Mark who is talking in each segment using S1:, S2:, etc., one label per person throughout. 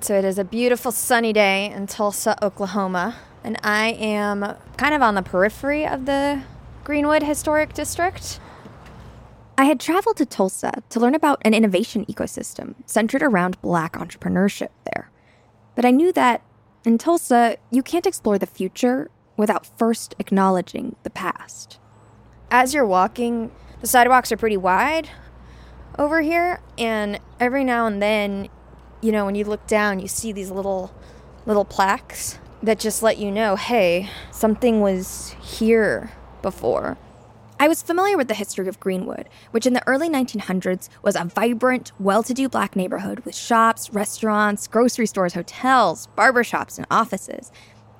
S1: So it is a beautiful sunny day in Tulsa, Oklahoma, and I am kind of on the periphery of the Greenwood Historic District.
S2: I had traveled to Tulsa to learn about an innovation ecosystem centered around black entrepreneurship there. But I knew that in Tulsa, you can't explore the future without first acknowledging the past.
S1: As you're walking, the sidewalks are pretty wide over here, and every now and then, you know, when you look down, you see these little little plaques that just let you know, hey, something was here before.
S2: I was familiar with the history of Greenwood, which in the early 1900s was a vibrant, well to do black neighborhood with shops, restaurants, grocery stores, hotels, barbershops, and offices.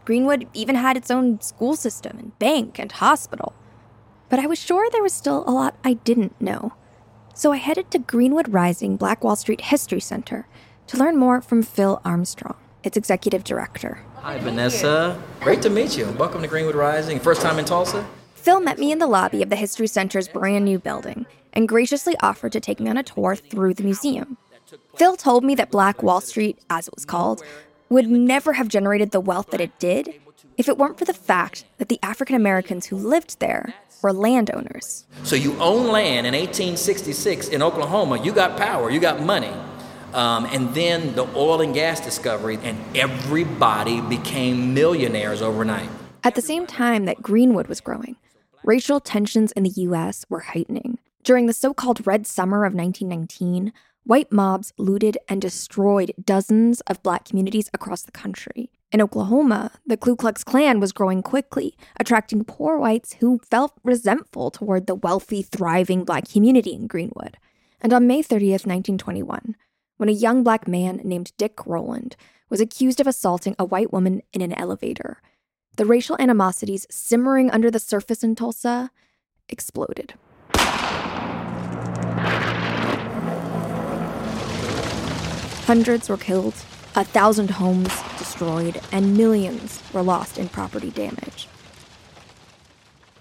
S2: Greenwood even had its own school system and bank and hospital. But I was sure there was still a lot I didn't know. So I headed to Greenwood Rising Black Wall Street History Center to learn more from Phil Armstrong, its executive director.
S3: Hi, Vanessa. Great to meet you. Welcome to Greenwood Rising. First time in Tulsa?
S2: Phil met me in the lobby of the History Center's brand new building and graciously offered to take me on a tour through the museum. Phil told me that Black Wall Street, as it was called, would never have generated the wealth that it did if it weren't for the fact that the African Americans who lived there were landowners.
S3: So you own land in 1866 in Oklahoma, you got power, you got money. Um, and then the oil and gas discovery, and everybody became millionaires overnight.
S2: At the same time that Greenwood was growing, racial tensions in the US were heightening. During the so called Red Summer of 1919, white mobs looted and destroyed dozens of black communities across the country. In Oklahoma, the Ku Klux Klan was growing quickly, attracting poor whites who felt resentful toward the wealthy, thriving black community in Greenwood. And on May 30th, 1921, when a young black man named Dick Rowland was accused of assaulting a white woman in an elevator, the racial animosities simmering under the surface in Tulsa exploded. Hundreds were killed, a thousand homes destroyed, and millions were lost in property damage.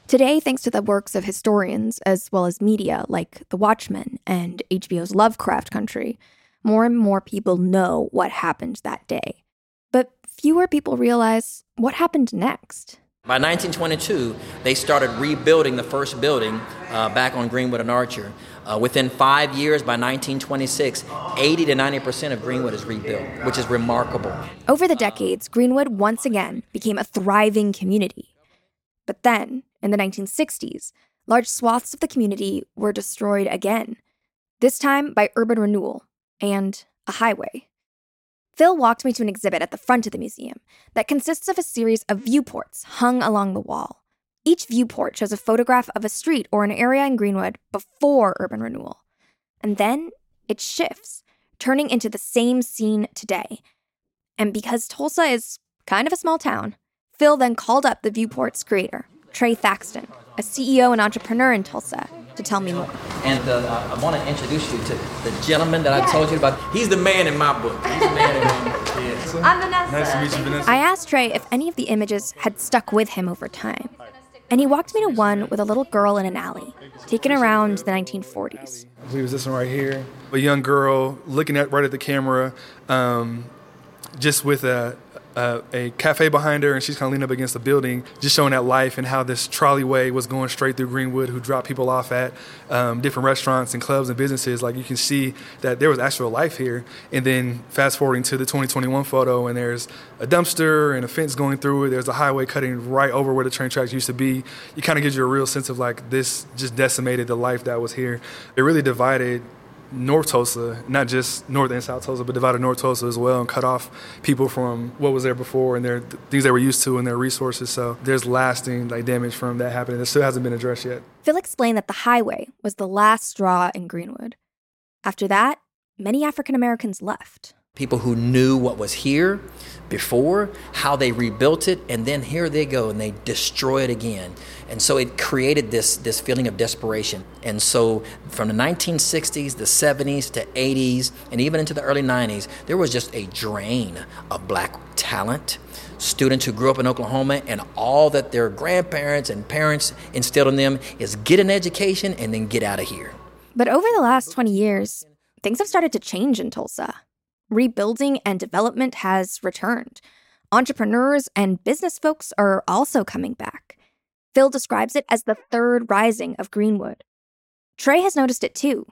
S2: Today, thanks to the works of historians as well as media like The Watchmen and HBO's Lovecraft Country, more and more people know what happened that day. But fewer people realize what happened next.
S3: By 1922, they started rebuilding the first building uh, back on Greenwood and Archer. Uh, within five years, by 1926, 80 to 90 percent of Greenwood is rebuilt, which is remarkable.
S2: Over the decades, Greenwood once again became a thriving community. But then, in the 1960s, large swaths of the community were destroyed again, this time by urban renewal and a highway. Phil walked me to an exhibit at the front of the museum that consists of a series of viewports hung along the wall. Each viewport shows a photograph of a street or an area in Greenwood before urban renewal. And then it shifts, turning into the same scene today. And because Tulsa is kind of a small town, Phil then called up the viewport's creator, Trey Thaxton, a CEO and entrepreneur in Tulsa, to tell me more.
S3: And uh, I want to introduce you to the gentleman that I told you about. He's the man in my book. He's the man in my book. Yes.
S1: I'm Vanessa.
S4: Nice to meet you, Vanessa.
S2: I asked Trey if any of the images had stuck with him over time. And he walked me to one with a little girl in an alley, taken around the 1940s.
S4: I believe it's this one right here. A young girl looking at right at the camera, um, just with a, a, cafe behind her, and she's kind of leaning up against the building, just showing that life and how this trolleyway was going straight through Greenwood, who dropped people off at um, different restaurants and clubs and businesses. Like you can see that there was actual life here. And then fast forwarding to the 2021 photo, and there's a dumpster and a fence going through it. There's a highway cutting right over where the train tracks used to be. It kind of gives you a real sense of like this just decimated the life that was here. It really divided North Tulsa, not just North and South Tulsa, but divided North Tulsa as well, and cut off people from what was there before and their th- things they were used to and their resources. So there's lasting like damage from that happening that still hasn't been addressed yet.
S2: Phil explained that the highway was the last straw in Greenwood. After that, many African Americans left.
S3: People who knew what was here before, how they rebuilt it, and then here they go and they destroy it again. And so it created this, this feeling of desperation. And so from the 1960s, the 70s to 80s, and even into the early 90s, there was just a drain of black talent. Students who grew up in Oklahoma, and all that their grandparents and parents instilled in them is get an education and then get out of here.
S2: But over the last 20 years, things have started to change in Tulsa. Rebuilding and development has returned. Entrepreneurs and business folks are also coming back. Phil describes it as the third rising of Greenwood. Trey has noticed it too.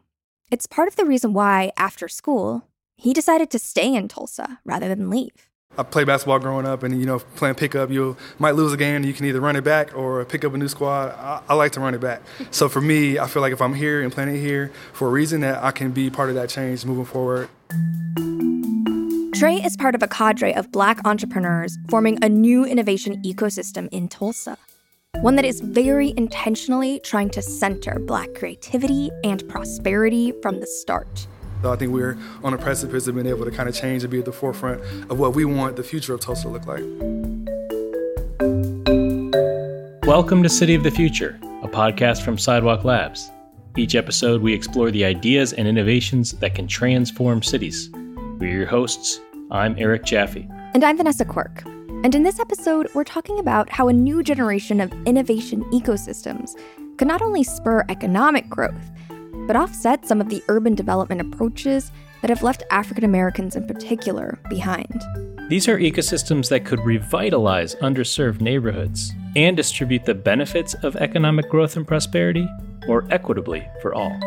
S2: It's part of the reason why, after school, he decided to stay in Tulsa rather than leave.
S4: I played basketball growing up, and you know, playing pickup, you might lose a game. You can either run it back or pick up a new squad. I, I, like to run it back. So for me, I feel like if I'm here and playing it here for a reason, that I can be part of that change moving forward.
S2: Trey is part of a cadre of black entrepreneurs forming a new innovation ecosystem in Tulsa, one that is very intentionally trying to center black creativity and prosperity from the start.
S4: So I think we're on a precipice of being able to kind of change and be at the forefront of what we want the future of Tulsa to look like.
S5: Welcome to City of the Future, a podcast from Sidewalk Labs. Each episode, we explore the ideas and innovations that can transform cities. We're your hosts. I'm Eric Jaffe.
S2: And I'm Vanessa Quirk. And in this episode, we're talking about how a new generation of innovation ecosystems could not only spur economic growth, but offset some of the urban development approaches that have left African Americans in particular behind.
S5: These are ecosystems that could revitalize underserved neighborhoods and distribute the benefits of economic growth and prosperity more equitably for all.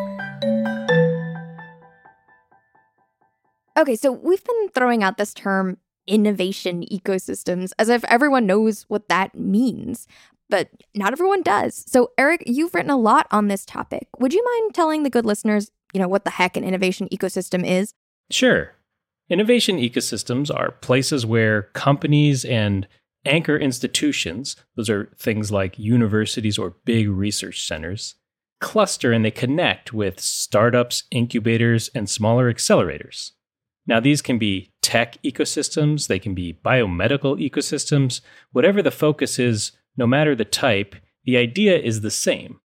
S2: Okay, so we've been throwing out this term innovation ecosystems as if everyone knows what that means, but not everyone does. So, Eric, you've written a lot on this topic. Would you mind telling the good listeners, you know, what the heck an innovation ecosystem is?
S5: Sure. Innovation ecosystems are places where companies and anchor institutions, those are things like universities or big research centers, cluster and they connect with startups, incubators, and smaller accelerators. Now, these can be tech ecosystems, they can be biomedical ecosystems, whatever the focus is, no matter the type, the idea is the same.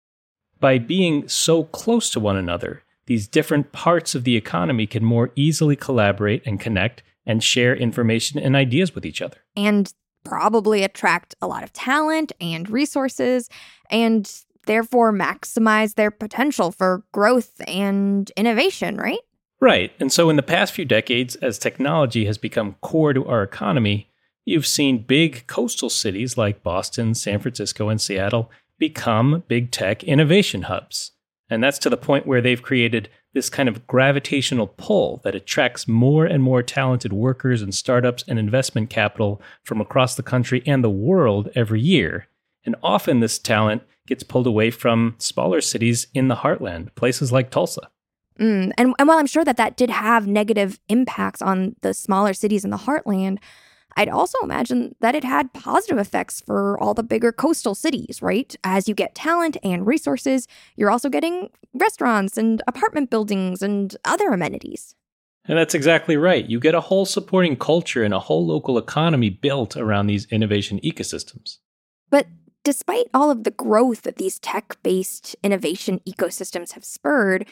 S5: By being so close to one another, these different parts of the economy can more easily collaborate and connect and share information and ideas with each other.
S2: And probably attract a lot of talent and resources, and therefore maximize their potential for growth and innovation, right?
S5: Right. And so, in the past few decades, as technology has become core to our economy, you've seen big coastal cities like Boston, San Francisco, and Seattle become big tech innovation hubs. And that's to the point where they've created this kind of gravitational pull that attracts more and more talented workers and startups and investment capital from across the country and the world every year. And often this talent gets pulled away from smaller cities in the heartland, places like Tulsa.
S2: Mm, and, and while I'm sure that that did have negative impacts on the smaller cities in the heartland, I'd also imagine that it had positive effects for all the bigger coastal cities, right? As you get talent and resources, you're also getting restaurants and apartment buildings and other amenities.
S5: And that's exactly right. You get a whole supporting culture and a whole local economy built around these innovation ecosystems.
S2: But despite all of the growth that these tech based innovation ecosystems have spurred,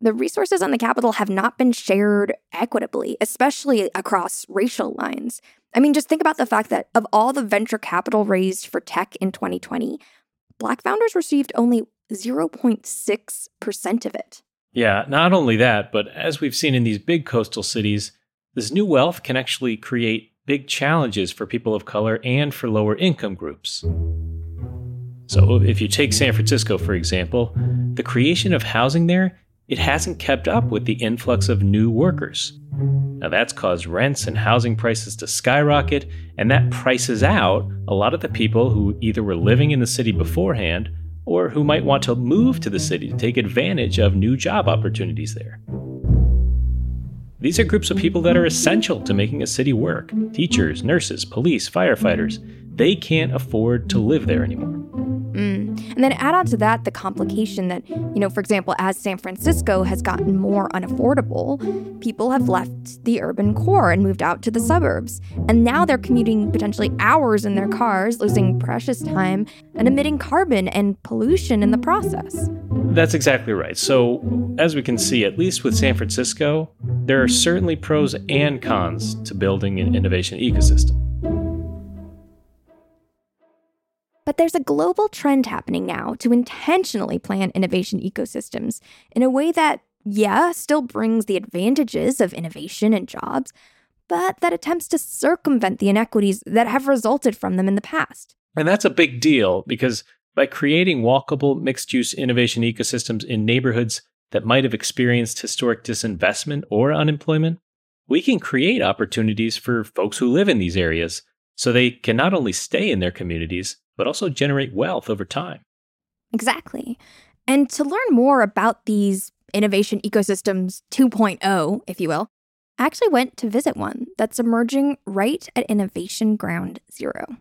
S2: the resources on the capital have not been shared equitably, especially across racial lines. I mean, just think about the fact that of all the venture capital raised for tech in 2020, Black founders received only 0.6% of it.
S5: Yeah, not only that, but as we've seen in these big coastal cities, this new wealth can actually create big challenges for people of color and for lower income groups. So, if you take San Francisco, for example, the creation of housing there it hasn't kept up with the influx of new workers. Now, that's caused rents and housing prices to skyrocket, and that prices out a lot of the people who either were living in the city beforehand or who might want to move to the city to take advantage of new job opportunities there. These are groups of people that are essential to making a city work teachers, nurses, police, firefighters. They can't afford to live there anymore.
S2: And then add on to that the complication that, you know, for example, as San Francisco has gotten more unaffordable, people have left the urban core and moved out to the suburbs. And now they're commuting potentially hours in their cars, losing precious time and emitting carbon and pollution in the process.
S5: That's exactly right. So, as we can see, at least with San Francisco, there are certainly pros and cons to building an innovation ecosystem.
S2: But there's a global trend happening now to intentionally plan innovation ecosystems in a way that yeah, still brings the advantages of innovation and jobs, but that attempts to circumvent the inequities that have resulted from them in the past.
S5: And that's a big deal because by creating walkable mixed use innovation ecosystems in neighborhoods that might have experienced historic disinvestment or unemployment, we can create opportunities for folks who live in these areas so they can not only stay in their communities, but also generate wealth over time.
S2: Exactly. And to learn more about these innovation ecosystems 2.0, if you will, I actually went to visit one that's emerging right at Innovation Ground Zero.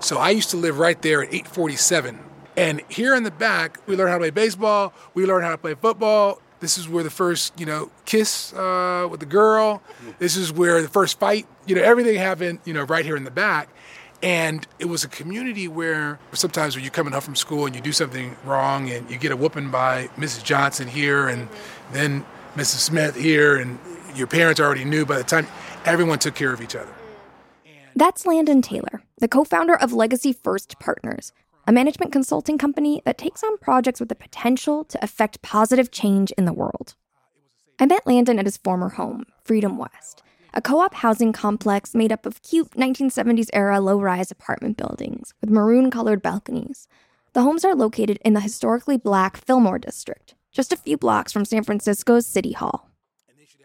S6: So I used to live right there at 847. And here in the back, we learned how to play baseball, we learned how to play football. This is where the first, you know, kiss uh, with the girl. This is where the first fight, you know, everything happened, you know, right here in the back. And it was a community where sometimes when you're coming home from school and you do something wrong and you get a whooping by Mrs. Johnson here and then Mrs. Smith here, and your parents already knew by the time everyone took care of each other.
S2: That's Landon Taylor, the co founder of Legacy First Partners, a management consulting company that takes on projects with the potential to affect positive change in the world. I met Landon at his former home, Freedom West, a co op housing complex made up of cute 1970s era low rise apartment buildings with maroon colored balconies. The homes are located in the historically black Fillmore district, just a few blocks from San Francisco's City Hall.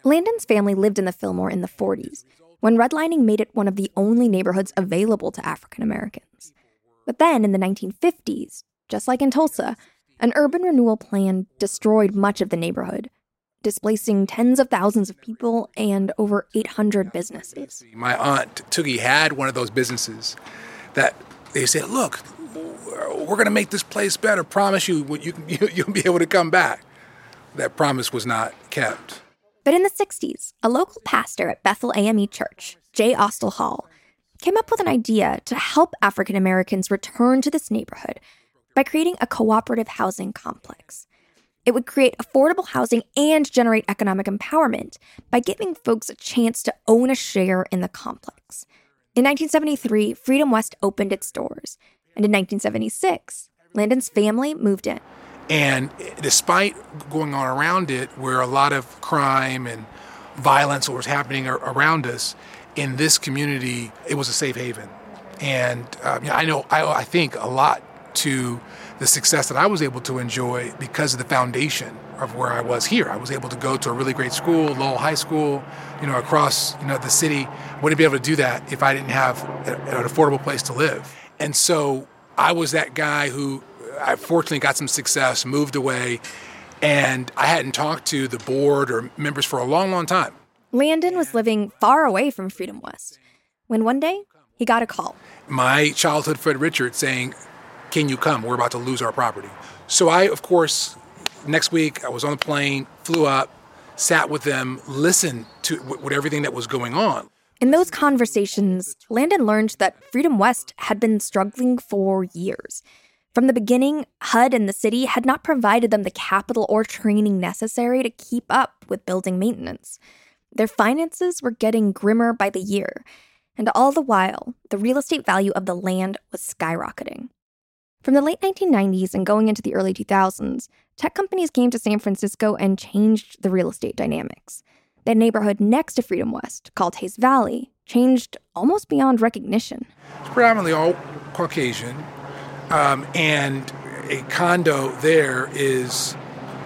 S2: Landon's family lived in the Fillmore in the 40s, when redlining made it one of the only neighborhoods available to African Americans. But then in the 1950s, just like in Tulsa, an urban renewal plan destroyed much of the neighborhood, displacing tens of thousands of people and over 800 businesses.
S6: My aunt Toogie had one of those businesses that they said, "Look, we're going to make this place better. Promise you, you you'll be able to come back." That promise was not kept.
S2: But in the 60s, a local pastor at Bethel AME Church, J. Austell Hall, came up with an idea to help African Americans return to this neighborhood by creating a cooperative housing complex. It would create affordable housing and generate economic empowerment by giving folks a chance to own a share in the complex. In 1973, Freedom West opened its doors, and in 1976, Landon's family moved in.
S6: And despite going on around it, where a lot of crime and violence was happening around us, in this community, it was a safe haven. And um, I know, I, I think a lot to the success that I was able to enjoy because of the foundation of where I was here. I was able to go to a really great school, Lowell High School, you know, across you know the city. Wouldn't be able to do that if I didn't have an affordable place to live. And so I was that guy who I fortunately got some success, moved away, and I hadn't talked to the board or members for a long, long time.
S2: Landon was living far away from Freedom West when one day he got a call.
S6: My childhood friend Richard saying, Can you come? We're about to lose our property. So I, of course, next week I was on the plane, flew up, sat with them, listened to what everything that was going on.
S2: In those conversations, Landon learned that Freedom West had been struggling for years. From the beginning, HUD and the city had not provided them the capital or training necessary to keep up with building maintenance. Their finances were getting grimmer by the year, and all the while, the real estate value of the land was skyrocketing. From the late 1990s and going into the early 2000s, tech companies came to San Francisco and changed the real estate dynamics. The neighborhood next to Freedom West, called Hayes Valley, changed almost beyond recognition.
S6: It's predominantly all Caucasian, um, and a condo there is,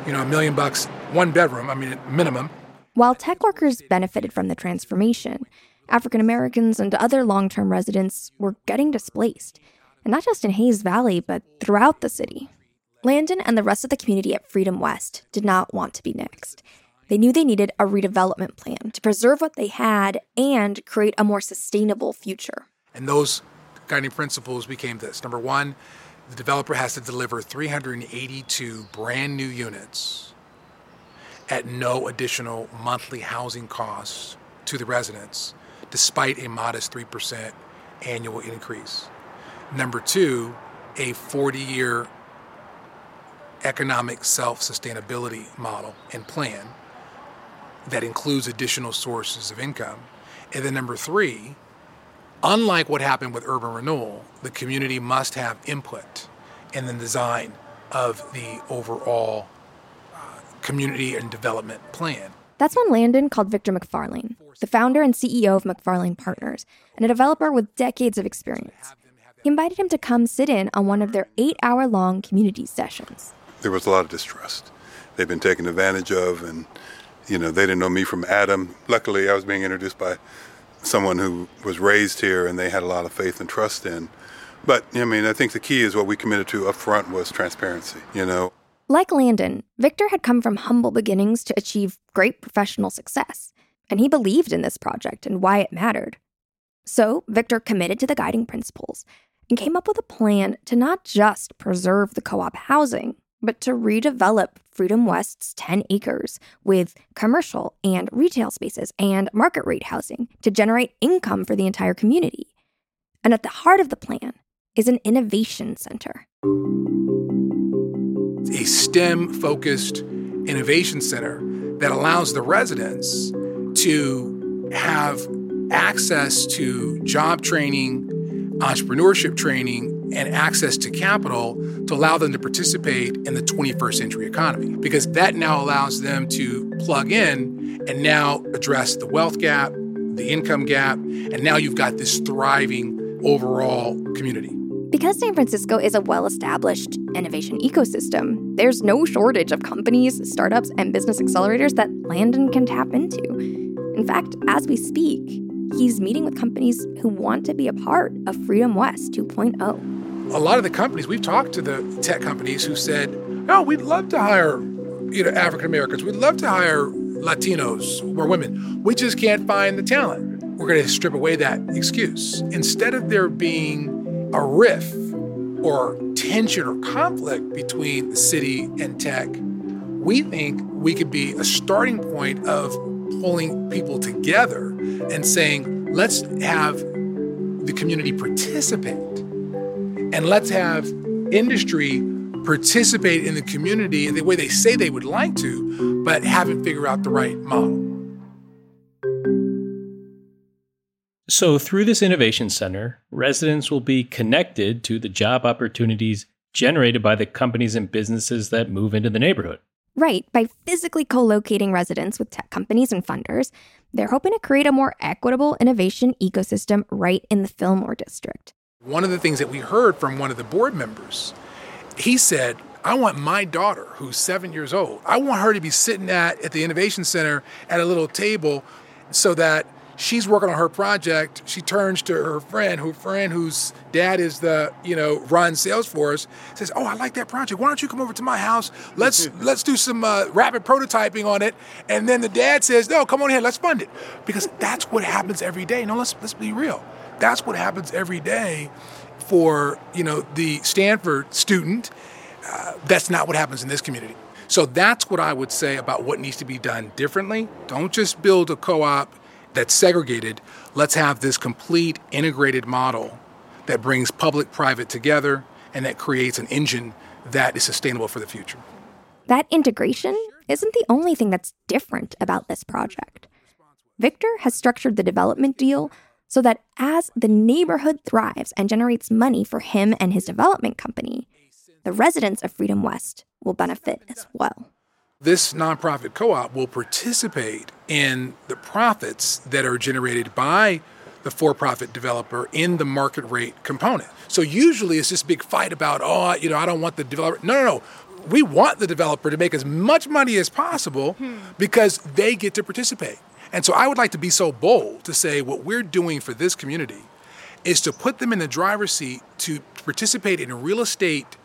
S6: you know, a million bucks, one bedroom, I mean, minimum.
S2: While tech workers benefited from the transformation, African Americans and other long term residents were getting displaced, and not just in Hayes Valley, but throughout the city. Landon and the rest of the community at Freedom West did not want to be next. They knew they needed a redevelopment plan to preserve what they had and create a more sustainable future.
S6: And those guiding principles became this number one, the developer has to deliver 382 brand new units at no additional monthly housing costs to the residents, despite a modest 3% annual increase. Number two, a 40 year economic self sustainability model and plan that includes additional sources of income. And then number three, unlike what happened with urban renewal, the community must have input in the design of the overall uh, community and development plan.
S2: That's when Landon called Victor MacFarlane, the founder and CEO of MacFarlane Partners, and a developer with decades of experience. Invited him to come sit in on one of their eight hour long community sessions.
S7: There was a lot of distrust. They've been taken advantage of, and you know, they didn't know me from Adam. Luckily, I was being introduced by someone who was raised here and they had a lot of faith and trust in. But I mean, I think the key is what we committed to up front was transparency, you know.
S2: Like Landon, Victor had come from humble beginnings to achieve great professional success, and he believed in this project and why it mattered. So, Victor committed to the guiding principles and came up with a plan to not just preserve the co op housing, but to redevelop Freedom West's 10 acres with commercial and retail spaces and market rate housing to generate income for the entire community. And at the heart of the plan is an innovation center.
S6: A STEM focused innovation center that allows the residents to have access to job training, entrepreneurship training, and access to capital to allow them to participate in the 21st century economy. Because that now allows them to plug in and now address the wealth gap, the income gap, and now you've got this thriving overall community.
S2: Because San Francisco is a well established innovation ecosystem, there's no shortage of companies, startups, and business accelerators that Landon can tap into. In fact, as we speak, he's meeting with companies who want to be a part of Freedom West 2.0
S6: a lot of the companies we've talked to the tech companies who said, "Oh, we'd love to hire, you know, African Americans. We'd love to hire Latinos or women. We just can't find the talent." We're going to strip away that excuse. Instead of there being a riff or tension or conflict between the city and tech, we think we could be a starting point of pulling people together and saying, let's have the community participate and let's have industry participate in the community in the way they say they would like to, but haven't figured out the right model.
S5: So, through this innovation center, residents will be connected to the job opportunities generated by the companies and businesses that move into the neighborhood.
S2: Right. By physically co locating residents with tech companies and funders, they're hoping to create a more equitable innovation ecosystem right in the Fillmore district.
S6: One of the things that we heard from one of the board members, he said, I want my daughter, who's seven years old, I want her to be sitting at, at the Innovation Center at a little table so that she's working on her project. She turns to her friend, her friend whose dad is the, you know, runs Salesforce, says, Oh, I like that project. Why don't you come over to my house? Let's let's do some uh, rapid prototyping on it. And then the dad says, No, come on here, let's fund it. Because that's what happens every day. No, let's let's be real. That's what happens every day for you know the Stanford student. Uh, that's not what happens in this community. So that's what I would say about what needs to be done differently. Don't just build a co-op that's segregated. Let's have this complete integrated model that brings public private together and that creates an engine that is sustainable for the future.
S2: That integration isn't the only thing that's different about this project. Victor has structured the development deal so that as the neighborhood thrives and generates money for him and his development company, the residents of Freedom West will benefit as well.
S6: This nonprofit co op will participate in the profits that are generated by the for profit developer in the market rate component. So usually it's this big fight about, oh, you know, I don't want the developer. No, no, no. We want the developer to make as much money as possible hmm. because they get to participate. And so I would like to be so bold to say what we're doing for this community is to put them in the driver's seat to participate in real estate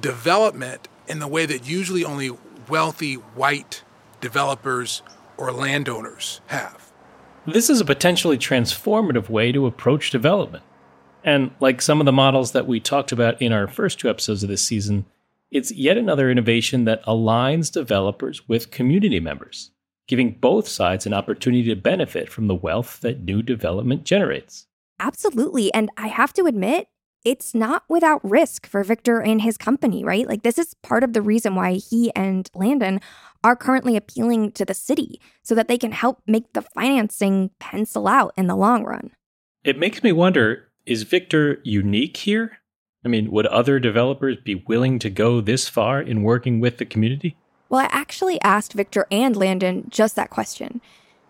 S6: development in the way that usually only wealthy white developers or landowners have.
S5: This is a potentially transformative way to approach development. And like some of the models that we talked about in our first two episodes of this season, it's yet another innovation that aligns developers with community members giving both sides an opportunity to benefit from the wealth that new development generates.
S2: Absolutely. And I have to admit, it's not without risk for Victor and his company, right? Like, this is part of the reason why he and Landon are currently appealing to the city so that they can help make the financing pencil out in the long run.
S5: It makes me wonder is Victor unique here? I mean, would other developers be willing to go this far in working with the community?
S2: Well, I actually asked Victor and Landon just that question,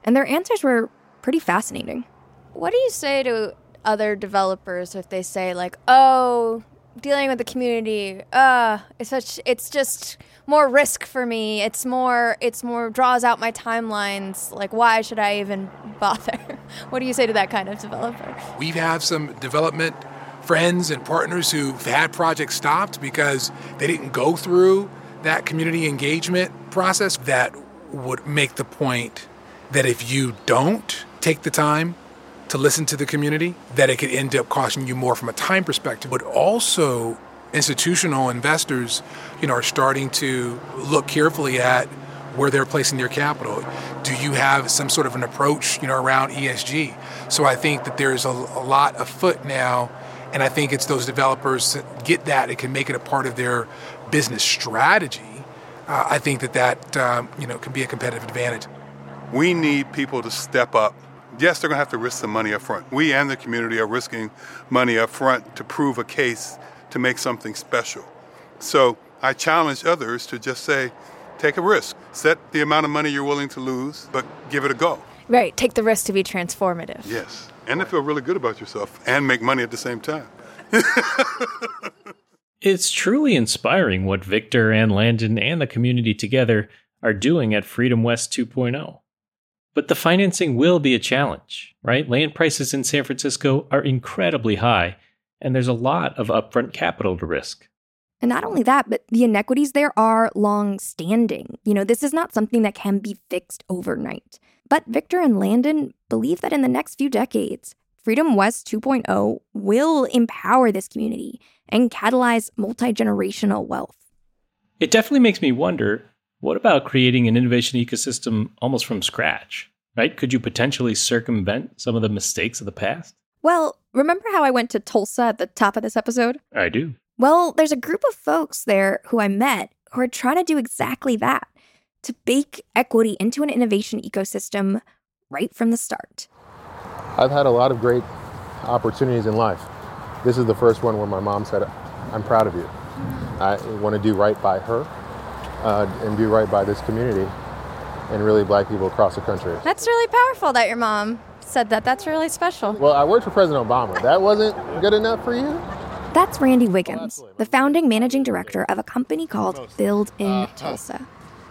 S2: and their answers were pretty fascinating.
S1: What do you say to other developers if they say like, "Oh, dealing with the community, uh, it's such it's just more risk for me. It's more it's more draws out my timelines. Like why should I even bother?" what do you say to that kind of developer?
S6: We've some development friends and partners who've had projects stopped because they didn't go through that community engagement process that would make the point that if you don't take the time to listen to the community, that it could end up costing you more from a time perspective. But also, institutional investors, you know, are starting to look carefully at where they're placing their capital. Do you have some sort of an approach, you know, around ESG? So I think that there's a, a lot afoot now, and I think it's those developers that get that. It can make it a part of their business strategy. Uh, I think that that um, you know can be a competitive advantage.
S7: We need people to step up. Yes, they're going to have to risk some money up front. We and the community are risking money up front to prove a case to make something special. So I challenge others to just say, take a risk. Set the amount of money you're willing to lose, but give it a go.
S1: Right, take the risk to be transformative.
S7: Yes, and to feel really good about yourself and make money at the same time.
S5: It's truly inspiring what Victor and Landon and the community together are doing at Freedom West 2.0. But the financing will be a challenge, right? Land prices in San Francisco are incredibly high, and there's a lot of upfront capital to risk.
S2: And not only that, but the inequities there are long standing. You know, this is not something that can be fixed overnight. But Victor and Landon believe that in the next few decades, Freedom West 2.0 will empower this community and catalyze multi generational wealth.
S5: It definitely makes me wonder what about creating an innovation ecosystem almost from scratch? Right? Could you potentially circumvent some of the mistakes of the past?
S2: Well, remember how I went to Tulsa at the top of this episode?
S5: I do.
S2: Well, there's a group of folks there who I met who are trying to do exactly that to bake equity into an innovation ecosystem right from the start.
S8: I've had a lot of great opportunities in life. This is the first one where my mom said, I'm proud of you. I want to do right by her uh, and do right by this community and really black people across the country.
S1: That's really powerful that your mom said that. That's really special.
S8: Well, I worked for President Obama. That wasn't good enough for you?
S2: That's Randy Wiggins, the founding managing director of a company called Build in Tulsa.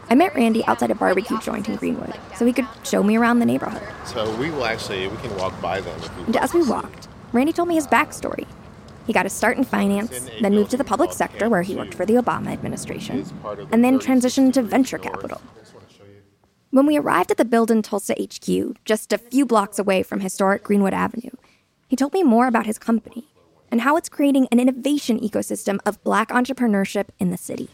S2: I met Randy outside a barbecue joint in Greenwood so he could show me around the neighborhood.
S8: So we will actually, we can walk by them. If we
S2: And as we walked, Randy told me his backstory. He got his start in finance, then moved to the public sector where he worked for the Obama administration, and then transitioned to venture capital. When we arrived at the Build in Tulsa HQ, just a few blocks away from historic Greenwood Avenue, he told me more about his company and how it's creating an innovation ecosystem of black entrepreneurship in the city.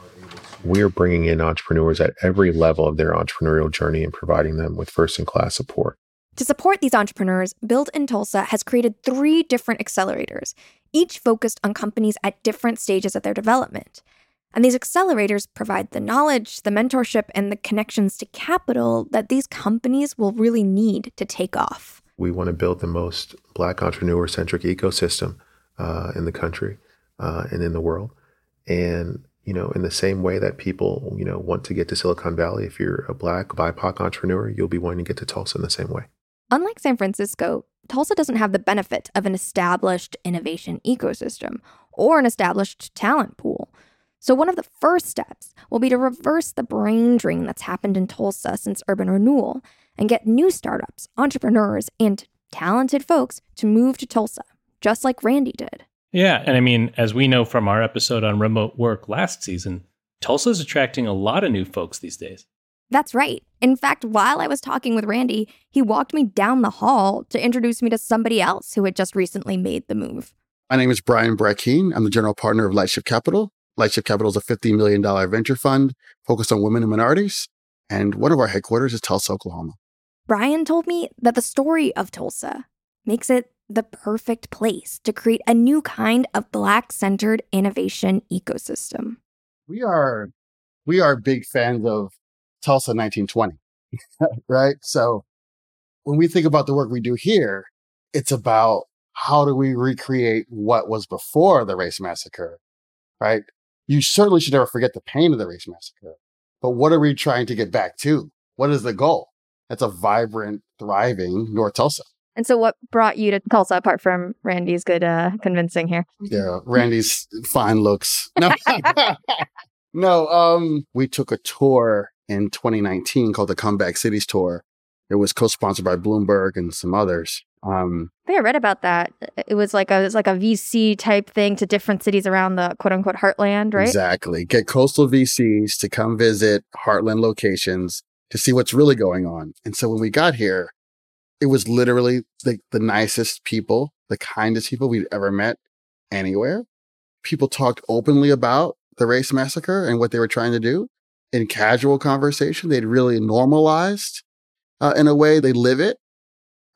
S8: We're bringing in entrepreneurs at every level of their entrepreneurial journey and providing them with first in class support.
S2: To support these entrepreneurs, Build in Tulsa has created three different accelerators, each focused on companies at different stages of their development. And these accelerators provide the knowledge, the mentorship, and the connections to capital that these companies will really need to take off.
S8: We want to build the most black entrepreneur centric ecosystem uh, in the country uh, and in the world. And, you know, in the same way that people, you know, want to get to Silicon Valley, if you're a black BIPOC entrepreneur, you'll be wanting to get to Tulsa in the same way.
S2: Unlike San Francisco, Tulsa doesn't have the benefit of an established innovation ecosystem or an established talent pool. So, one of the first steps will be to reverse the brain drain that's happened in Tulsa since urban renewal and get new startups, entrepreneurs, and talented folks to move to Tulsa, just like Randy did.
S5: Yeah, and I mean, as we know from our episode on remote work last season, Tulsa's attracting a lot of new folks these days.
S2: That's right. In fact, while I was talking with Randy, he walked me down the hall to introduce me to somebody else who had just recently made the move.
S9: My name is Brian Brackeen. I'm the general partner of Lightship Capital. Lightship Capital is a $50 million venture fund focused on women and minorities. And one of our headquarters is Tulsa, Oklahoma.
S2: Brian told me that the story of Tulsa makes it the perfect place to create a new kind of black centered innovation ecosystem.
S9: We are we are big fans of Tulsa 1920, right? So when we think about the work we do here, it's about how do we recreate what was before the race massacre, right? You certainly should never forget the pain of the race massacre, But what are we trying to get back to? What is the goal? That's a vibrant, thriving North Tulsa.
S1: And so, what brought you to Tulsa apart from Randy's good uh, convincing here?
S9: Yeah, Randy's fine looks. No, no. Um, we took a tour in 2019 called the Comeback Cities Tour. It was co-sponsored by Bloomberg and some others. Um,
S1: I think I read about that. It was like a it was like a VC type thing to different cities around the quote unquote heartland, right?
S9: Exactly. Get coastal VCs to come visit heartland locations to see what's really going on. And so when we got here, it was literally the, the nicest people, the kindest people we'd ever met anywhere. People talked openly about the race massacre and what they were trying to do in casual conversation. They'd really normalized uh, in a way they live it.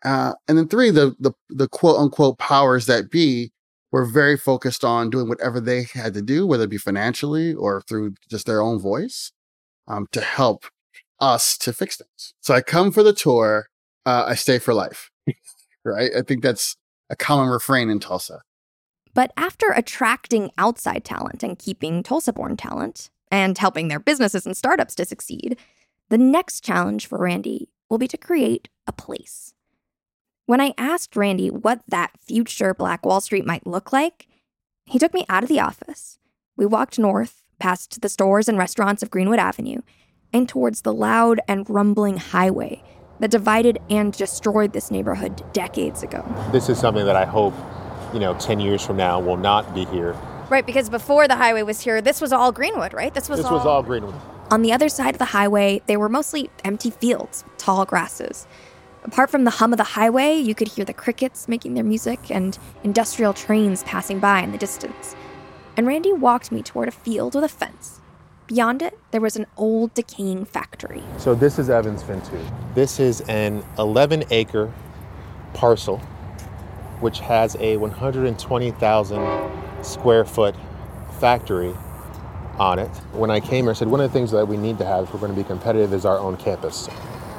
S9: Uh, and then three, the, the, the quote unquote powers that be were very focused on doing whatever they had to do, whether it be financially or through just their own voice, um, to help us to fix things. So I come for the tour. Uh, I stay for life, right? I think that's a common refrain in Tulsa.
S2: But after attracting outside talent and keeping Tulsa born talent and helping their businesses and startups to succeed, the next challenge for Randy will be to create a place. When I asked Randy what that future Black Wall Street might look like, he took me out of the office. We walked north, past the stores and restaurants of Greenwood Avenue, and towards the loud and rumbling highway that divided and destroyed this neighborhood decades ago.
S10: This is something that I hope, you know, 10 years from now will not be here.
S1: Right, because before the highway was here, this was all Greenwood, right?
S10: This was this all... was all Greenwood.
S2: On the other side of the highway, they were mostly empty fields, tall grasses. Apart from the hum of the highway, you could hear the crickets making their music and industrial trains passing by in the distance. And Randy walked me toward a field with a fence. Beyond it, there was an old decaying factory.
S10: So this is Evans-Fintube. This is an 11 acre parcel which has a 120,000 square foot factory on it. When I came here, I said one of the things that we need to have if we're going to be competitive is our own campus.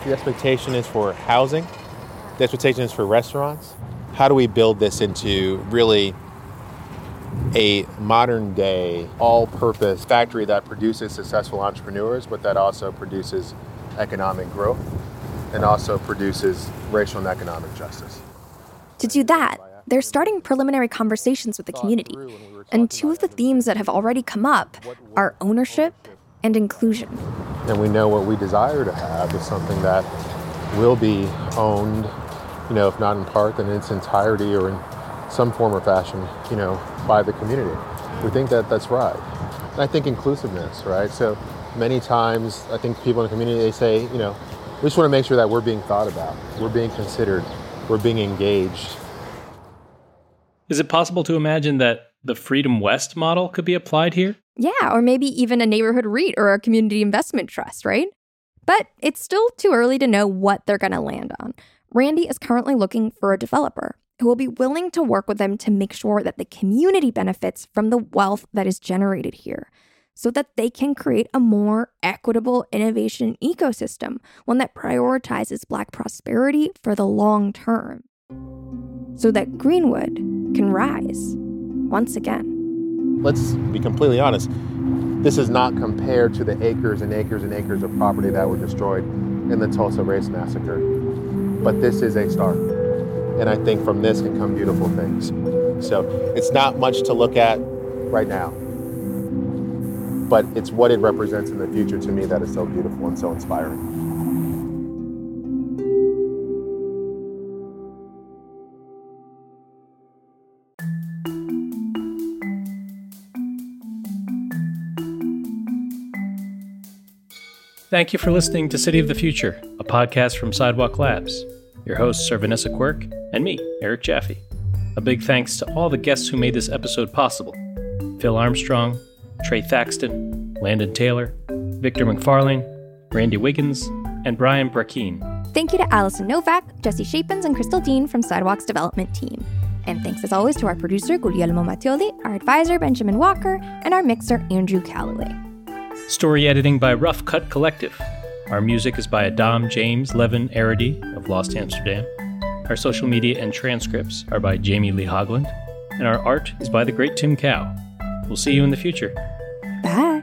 S10: The expectation is for housing, the expectation is for restaurants. How do we build this into really a modern day, all purpose factory that produces successful entrepreneurs, but that also produces economic growth and also produces racial and economic justice?
S2: To do that, they're starting preliminary conversations with the community. And two of the themes that have already come up are ownership and inclusion.
S10: And we know what we desire to have is something that will be owned, you know, if not in part, then in its entirety or in some form or fashion, you know, by the community. We think that that's right. And I think inclusiveness, right? So many times, I think people in the community, they say, you know, we just want to make sure that we're being thought about, we're being considered, we're being engaged.
S5: Is it possible to imagine that the Freedom West model could be applied here?
S2: Yeah, or maybe even a neighborhood REIT or a community investment trust, right? But it's still too early to know what they're going to land on. Randy is currently looking for a developer who will be willing to work with them to make sure that the community benefits from the wealth that is generated here so that they can create a more equitable innovation ecosystem, one that prioritizes Black prosperity for the long term, so that Greenwood can rise once again.
S10: Let's be completely honest. This is not compared to the acres and acres and acres of property that were destroyed in the Tulsa Race Massacre. But this is a start. And I think from this can come beautiful things. So it's not much to look at right now. But it's what it represents in the future to me that is so beautiful and so inspiring.
S5: Thank you for listening to City of the Future, a podcast from Sidewalk Labs. Your hosts are Vanessa Quirk and me, Eric Jaffe. A big thanks to all the guests who made this episode possible Phil Armstrong, Trey Thaxton, Landon Taylor, Victor MacFarlane, Randy Wiggins, and Brian Brackeen.
S2: Thank you to Allison Novak, Jesse Shapins, and Crystal Dean from Sidewalk's development team. And thanks as always to our producer, Guglielmo Mattioli, our advisor, Benjamin Walker, and our mixer, Andrew Calloway.
S5: Story editing by Rough Cut Collective. Our music is by Adam James Levin Arady of Lost Amsterdam. Our social media and transcripts are by Jamie Lee Hogland. And our art is by the great Tim Cow. We'll see you in the future.
S2: Bye.